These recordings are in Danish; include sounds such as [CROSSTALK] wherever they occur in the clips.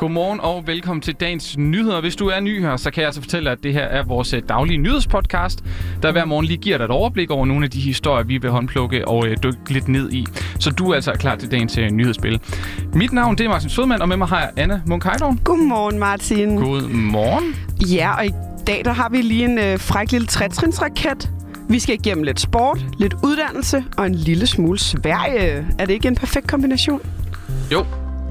Godmorgen og velkommen til dagens nyheder. Hvis du er ny her, så kan jeg altså fortælle at det her er vores øh, daglige nyhedspodcast, der hver morgen lige giver dig et overblik over nogle af de historier, vi vil håndplukke og øh, dykke lidt ned i. Så du er altså klar til dagens øh, nyhedsspil. Mit navn det er Martin Sødman, og med mig har jeg Anna Munk Godmorgen, Martin. Godmorgen. Ja, og i dag der har vi lige en øh, fræk lille trætrinsraket. Vi skal igennem lidt sport, lidt uddannelse og en lille smule Sverige. Er det ikke en perfekt kombination? Jo,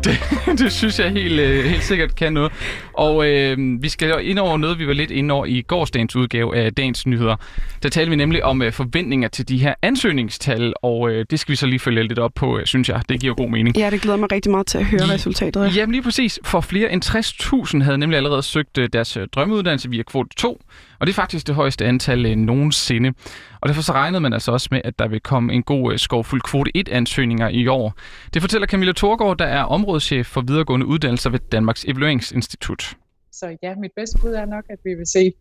det, [LAUGHS] det synes jeg helt, øh, helt sikkert kan noget. Og øh, vi skal ind over noget, vi var lidt inde over i gårsdagens udgave af Dagens Nyheder. Der talte vi nemlig om øh, forventninger til de her ansøgningstal, og øh, det skal vi så lige følge lidt op på, øh, synes jeg. Det giver god mening. Ja, det glæder mig rigtig meget til at høre I, resultatet. Ja. Jamen lige præcis. For flere end 60.000 havde nemlig allerede søgt øh, deres drømmeuddannelse via kvote 2, og det er faktisk det højeste antal øh, nogensinde. Og derfor så regnede man altså også med, at der vil komme en god øh, skovfuld kvote 1-ansøgninger i år. Det fortæller Camilla Thorgård, der er områdeschef for videregående uddannelser ved Danmarks Evalueringsinstitut. Så ja, mit bedste bud er nok, at vi vil se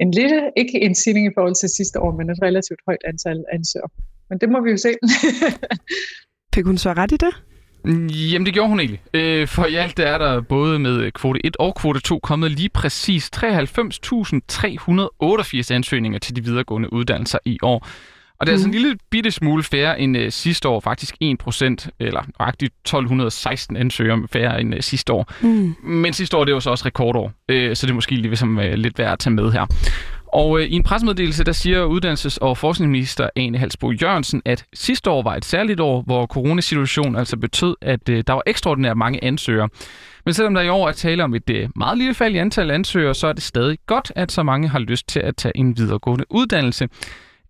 en lille, ikke en stigning i forhold til sidste år, men et relativt højt antal ansøgere. Men det må vi jo se. [LAUGHS] Fik hun så ret i det? Jamen, det gjorde hun egentlig. Øh, for i alt er der både med kvote 1 og kvote 2 kommet lige præcis 93.388 ansøgninger til de videregående uddannelser i år. Og det er mm. altså en mhm. lille bitte smule færre end uh, sidste år, faktisk 1 procent, eller faktisk 1216 ansøgere færre end uh, sidste år. Mm. Men sidste år, det var så også rekordår, uh, så det er måske lige som, uh, lidt værd at tage med her. Og øh, i en pressemeddelelse, der siger uddannelses- og forskningsminister Ane Halsbo Jørgensen, at sidste år var et særligt år, hvor coronasituationen altså betød, at øh, der var ekstraordinært mange ansøgere. Men selvom der i år er tale om et øh, meget lille fald i antal ansøgere, så er det stadig godt, at så mange har lyst til at tage en videregående uddannelse.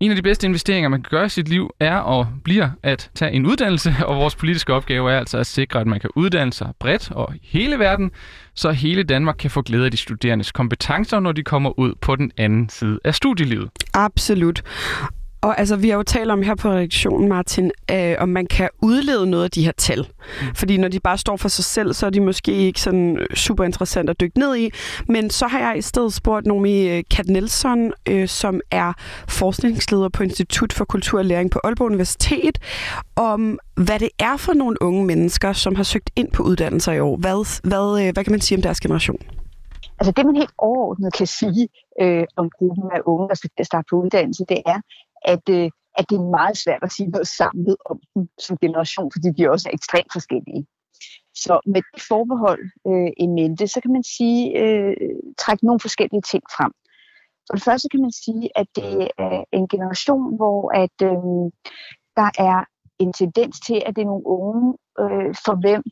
En af de bedste investeringer, man kan gøre i sit liv, er og bliver at tage en uddannelse, [LAUGHS] og vores politiske opgave er altså at sikre, at man kan uddanne sig bredt og i hele verden, så hele Danmark kan få glæde af de studerendes kompetencer, når de kommer ud på den anden side af studielivet. Absolut. Og altså, vi har jo talt om her på redaktionen, Martin, øh, om man kan udlede noget af de her tal. Mm. Fordi når de bare står for sig selv, så er de måske ikke sådan øh, super interessant at dykke ned i. Men så har jeg i stedet spurgt Nomi øh, Kat Nielsen, øh, som er forskningsleder på Institut for Kultur og Læring på Aalborg Universitet, om hvad det er for nogle unge mennesker, som har søgt ind på uddannelser i år. Hvad, hvad, øh, hvad kan man sige om deres generation? Altså det, man helt overordnet kan sige øh, om gruppen af unge, der skal starte på uddannelse, det er, at, øh, at det er meget svært at sige noget samlet om dem som generation, fordi de også er ekstremt forskellige. Så med det forbehold øh, i mente, så kan man sige, øh, trække nogle forskellige ting frem. For det første kan man sige, at det er en generation, hvor at, øh, der er en tendens til, at det er nogle unge, øh, for hvem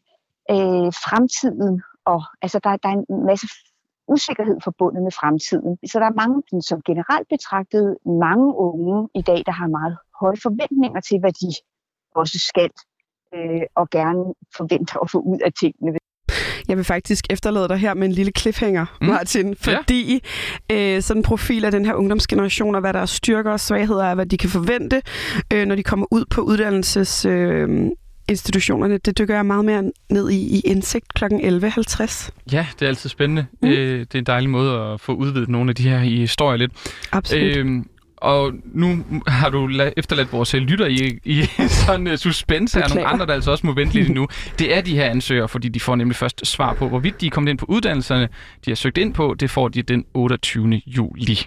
øh, fremtiden, og altså der, der er en masse usikkerhed forbundet med fremtiden. Så der er mange, som generelt betragtet, mange unge i dag, der har meget høje forventninger til, hvad de også skal øh, og gerne forventer at få ud af tingene. Jeg vil faktisk efterlade dig her med en lille cliffhanger, mm. Martin, fordi ja. øh, sådan en profil af den her ungdomsgeneration, og hvad der er styrker og svagheder, er, hvad de kan forvente, øh, når de kommer ud på uddannelses, øh, institutionerne. Det dykker jeg meget mere ned i i indsigt kl. 11.50. Ja, det er altid spændende. Mm. Øh, det er en dejlig måde at få udvidet nogle af de her historier lidt. Absolut. Øh, og nu har du efterladt vores lytter i, i [LAUGHS] sådan uh, suspense af nogle andre, der altså også må vente lidt nu. [LAUGHS] Det er de her ansøgere, fordi de får nemlig først svar på, hvorvidt de er kommet ind på uddannelserne, de har søgt ind på. Det får de den 28. juli.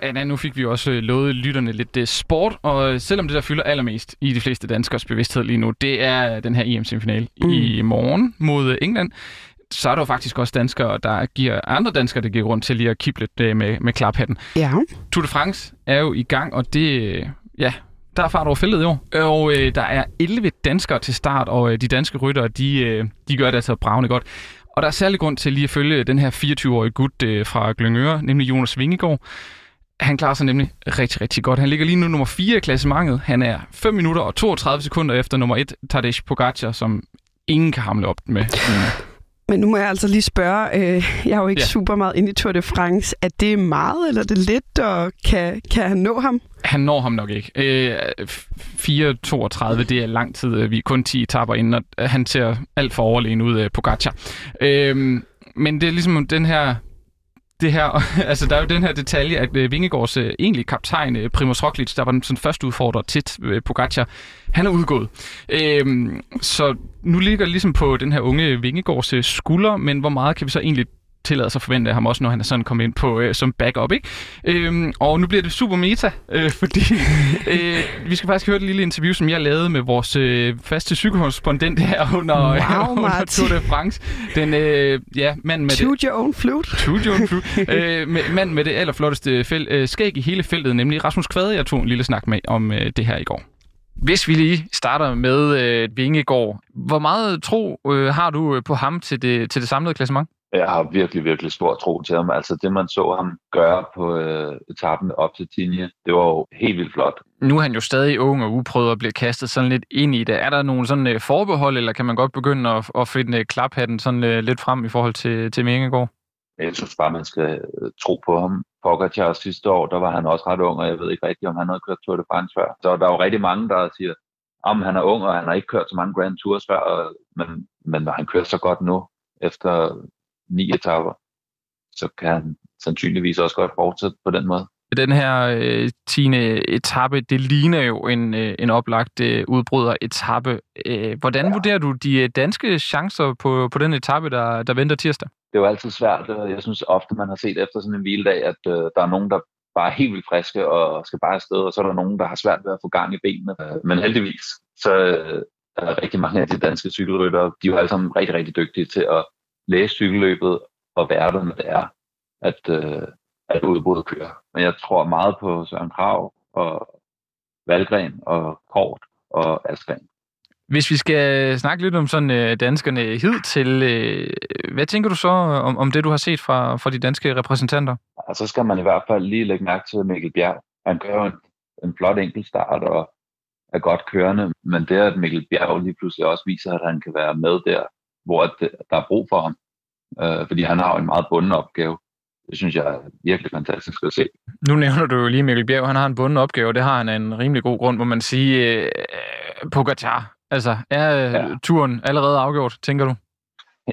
Og Anna, nu fik vi også øh, lovet lytterne lidt uh, sport, og øh, selvom det, der fylder allermest i de fleste danskers bevidsthed lige nu, det er den her EM-semifinal mm. i morgen mod England, så er der jo faktisk også danskere, der giver andre danskere, der giver rundt til lige at kippe lidt med, med klaphatten. Ja. Tour de France er jo i gang, og det, ja, der er fart over fældet i år. Og øh, der er 11 danskere til start, og øh, de danske ryttere, de, øh, de gør det altså bravende godt. Og der er særlig grund til lige at følge den her 24-årige gut øh, fra Glyngøre, nemlig Jonas Vingegaard. Han klarer sig nemlig rigtig, rigtig godt. Han ligger lige nu nummer 4 i klassementet. Han er 5 minutter og 32 sekunder efter nummer 1, Tadej Pogacar, som ingen kan hamle op med. [LAUGHS] Men nu må jeg altså lige spørge, øh, jeg er jo ikke ja. super meget inde i Tour de France. Er det meget, eller er det lidt, og kan, kan han nå ham? Han når ham nok ikke. Øh, 4.32, det er lang tid. Vi er kun 10 etapper inden, og han ser alt for overlegen ud af Pogacar. Øh, men det er ligesom den her det her, [LAUGHS] altså der er jo den her detalje, at øh, Vingegaards øh, egentlige kaptajn, øh, Primoz Roglic, der var den sådan første udfordrer tit øh, Pogacar, han er udgået. Øhm, så nu ligger det ligesom på den her unge Vingegaards øh, skulder, men hvor meget kan vi så egentlig tillade sig at forvente af ham også, når han er sådan kommet ind på øh, som backup, ikke? Øhm, og nu bliver det super meta, øh, [LAUGHS] fordi øh, vi skal faktisk høre et lille interview, som jeg lavede med vores øh, faste cykelkorrespondent her under, wow, [LAUGHS] under Tour de France. Den, øh, ja, mand med Toot your own flute. [LAUGHS] Toot your own flute. øh, med, mand med det allerflotteste fæld, øh, skæg i hele feltet, nemlig Rasmus Kvade, jeg tog en lille snak med om øh, det her i går. Hvis vi lige starter med øh, Vingegaard, hvor meget tro øh, har du øh, på ham til det, til det samlede klassement? Jeg har virkelig, virkelig stor tro til ham. Altså det, man så ham gøre på øh, etappen op til Tinje, det var jo helt vildt flot. Nu er han jo stadig ung og uprøvet og bliver kastet sådan lidt ind i det. Er der nogle sådan øh, forbehold, eller kan man godt begynde at, at finde øh, klaphatten sådan øh, lidt frem i forhold til, til Vingegaard? Jeg synes bare, man skal øh, tro på ham. Pogacar sidste år, der var han også ret ung, og jeg ved ikke rigtigt, om han havde kørt Tour de France før. Så der er jo rigtig mange, der siger, om han er ung, og han har ikke kørt så mange Grand Tours før, og, men, men når han kører så godt nu, efter ni etapper, så kan han sandsynligvis også godt fortsætte på den måde. Den her øh, 10. etape, det ligner jo en, øh, en oplagt øh, udbryder etape. Øh, hvordan ja. vurderer du de øh, danske chancer på, på den etape, der, der venter tirsdag? Det er jo altid svært. Jeg synes ofte, man har set efter sådan en hviledag, at øh, der er nogen, der bare er helt vildt friske og skal bare afsted, og så er der nogen, der har svært ved at få gang i benene. Men heldigvis, så øh, er rigtig mange af de danske cykelryttere, de er jo alle sammen rigtig, rigtig dygtige til at læse cykelløbet og når det er, at, øh, at udbruddet kører. Men jeg tror meget på Søren Krav og Valgren og Kort og Askren. Hvis vi skal snakke lidt om sådan øh, danskerne hid til, øh, hvad tænker du så om, om det, du har set fra, fra de danske repræsentanter? Og så skal man i hvert fald lige lægge mærke til Mikkel Bjerg. Han gør en, en flot enkeltstart og er godt kørende, men det at Mikkel Bjerg lige pludselig også viser, at han kan være med der, hvor det, der er brug for ham. Øh, fordi han har jo en meget bunden opgave. Det synes jeg er virkelig fantastisk at se. Nu nævner du jo lige Mikkel Bjerg, han har en bunden opgave, og det har han af en rimelig god grund, må man sige. Øh, Pogacar, altså er øh, ja. turen allerede afgjort, tænker du?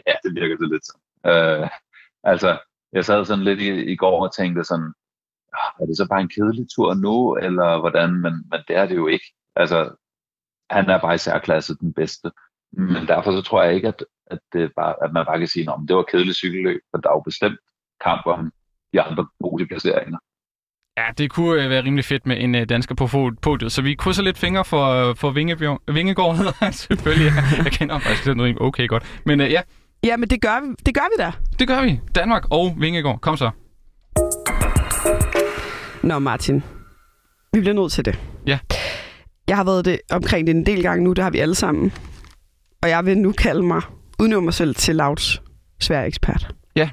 Ja, det virker det lidt sådan. Øh, altså, jeg sad sådan lidt i, i går og tænkte sådan, ah, er det så bare en kedelig tur nu, eller hvordan? Men, men det er det jo ikke. Altså, han er bare i særklasse den bedste. Men derfor så tror jeg ikke, at, det bare, at man bare kan sige, at det var kedeligt cykelløb, for der er jo bestemt kamp om de andre boligplaceringer. Ja, det kunne øh, være rimelig fedt med en øh, dansker på podiet, så vi krydser lidt fingre for, for Vingebjørn, Vingegård, [LAUGHS] selvfølgelig. Jeg kender faktisk den okay godt. Men ja. Ja, men det gør, vi, det gør vi da. Det gør vi. Danmark og Vingegård. Kom så. Nå, Martin. Vi bliver nødt til det. Ja. Jeg har været det omkring det en del gange nu, det har vi alle sammen. Og jeg vil nu kalde mig, udnævne mig selv til Lauts Sverige-ekspert. Ja.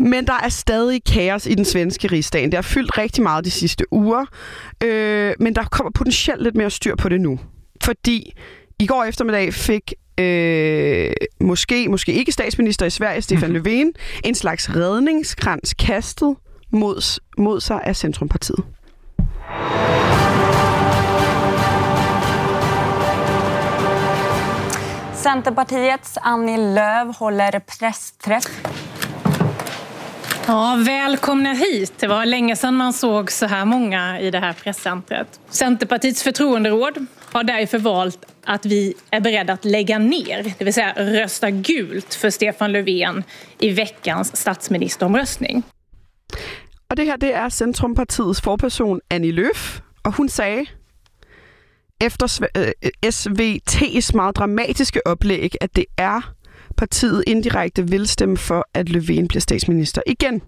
Men der er stadig kaos i den svenske rigsdagen. Det har fyldt rigtig meget de sidste uger, øh, men der kommer potentielt lidt mere styr på det nu. Fordi i går eftermiddag fik øh, måske, måske ikke statsminister i Sverige, Stefan mm-hmm. Löfven, en slags redningskrans kastet mod, mod sig af Centrumpartiet. Centerpartiets Annie Lööf håller pressträff. Ja, välkomna hit. Det var länge sedan man såg så här många i det här presscentret. Centerpartiets förtroenderåd har därför valt att vi är beredda att lägga ner, det vill säga rösta gult för Stefan Löfven i veckans statsministeromröstning. Og det her, det er Centrumpartiets forperson Annie Løf, og hun sagde, efter SVT's øh, meget dramatiske oplæg, at det er partiet indirekte vil stemme for, at Løven bliver statsminister igen.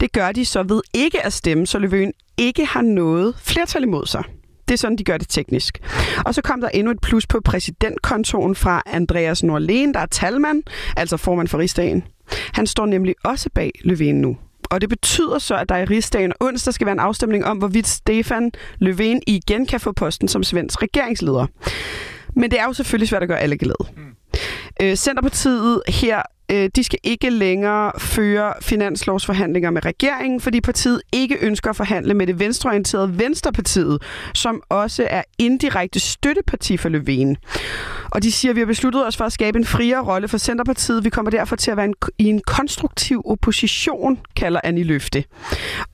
Det gør de så ved ikke at stemme, så Løven ikke har noget flertal imod sig. Det er sådan, de gør det teknisk. Og så kom der endnu et plus på præsidentkontoen fra Andreas Norlén, der er talmand, altså formand for rigsdagen. Han står nemlig også bag Løven nu. Og det betyder så, at der i rigsdagen onsdag skal være en afstemning om, hvorvidt Stefan Löfven igen kan få posten som svensk regeringsleder. Men det er jo selvfølgelig svært at gøre alle glade. Mm. Øh, Centerpartiet her øh, de skal ikke længere føre finanslovsforhandlinger med regeringen, fordi partiet ikke ønsker at forhandle med det venstreorienterede Venstrepartiet, som også er indirekte støtteparti for Løven. Og de siger, at vi har besluttet os for at skabe en friere rolle for Centerpartiet. Vi kommer derfor til at være en, i en konstruktiv opposition, kalder Annie Løfte.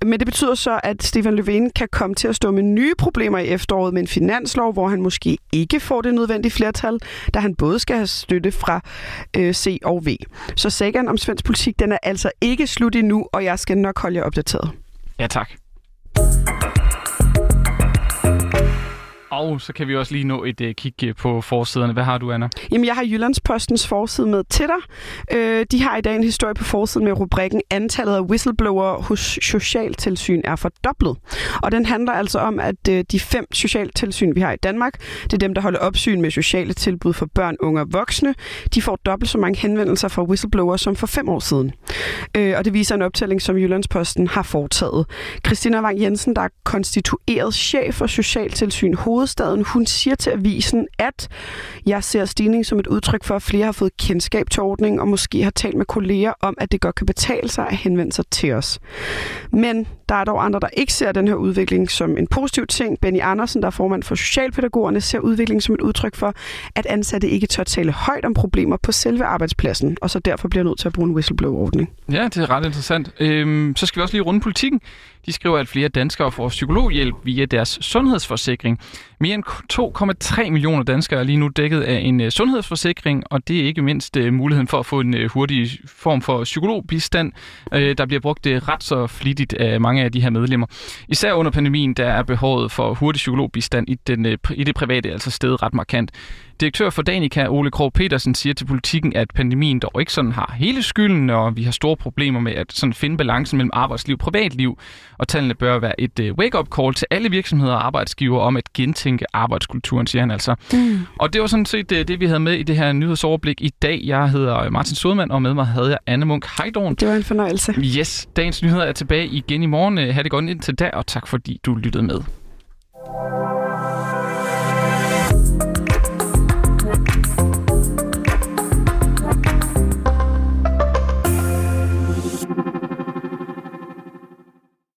Men det betyder så, at Stefan Löfven kan komme til at stå med nye problemer i efteråret med en finanslov, hvor han måske ikke får det nødvendige flertal, da han både skal have støtte fra øh, C og V. Så sagen om svensk politik, den er altså ikke slut endnu, og jeg skal nok holde jer opdateret. Ja, tak. Og så kan vi også lige nå et uh, kig øh, på forsiderne. Hvad har du, Anna? Jamen, jeg har Jyllandspostens forside med til dig. Øh, de har i dag en historie på forsiden med rubrikken Antallet af whistleblower hos Socialtilsyn er fordoblet. Og den handler altså om, at øh, de fem socialtilsyn, vi har i Danmark, det er dem, der holder opsyn med sociale tilbud for børn, unge og voksne. De får dobbelt så mange henvendelser fra whistleblower som for fem år siden. Øh, og det viser en optælling, som Jyllandsposten har foretaget. Christina Wang Jensen, der er konstitueret chef for Socialtilsyn hoved hovedstaden. Hun siger til avisen, at jeg ser stigning som et udtryk for, at flere har fået kendskab til ordningen, og måske har talt med kolleger om, at det godt kan betale sig at henvende sig til os. Men der er dog andre, der ikke ser den her udvikling som en positiv ting. Benny Andersen, der er formand for Socialpædagogerne, ser udviklingen som et udtryk for, at ansatte ikke tør tale højt om problemer på selve arbejdspladsen, og så derfor bliver nødt til at bruge en whistleblower-ordning. Ja, det er ret interessant. Øhm, så skal vi også lige runde politikken. De skriver, at flere danskere får psykologhjælp via deres sundhedsforsikring. Mere end 2,3 millioner danskere er lige nu dækket af en øh, sundhedsforsikring, og det er ikke mindst øh, muligheden for at få en øh, hurtig form for psykologbistand, der bliver brugt ret så flittigt af mange af de her medlemmer. Især under pandemien, der er behovet for hurtig psykologbistand i, den, øh, i det private altså stedet ret markant. Direktør for Danica, Ole Krog Petersen, siger til politikken, at pandemien dog ikke sådan har hele skylden, og vi har store problemer med at sådan finde balancen mellem arbejdsliv og privatliv. Og tallene bør være et uh, wake-up call til alle virksomheder og arbejdsgiver om at gentænke arbejdskulturen, siger han altså. Mm. Og det var sådan set det, det, vi havde med i det her nyhedsoverblik i dag. Jeg hedder Martin Sodman, og med mig havde jeg Anne Munk Heidorn. Det var en fornøjelse. Yes, dagens nyheder er tilbage igen i morgen. Ha' det godt indtil da, og tak fordi du lyttede med.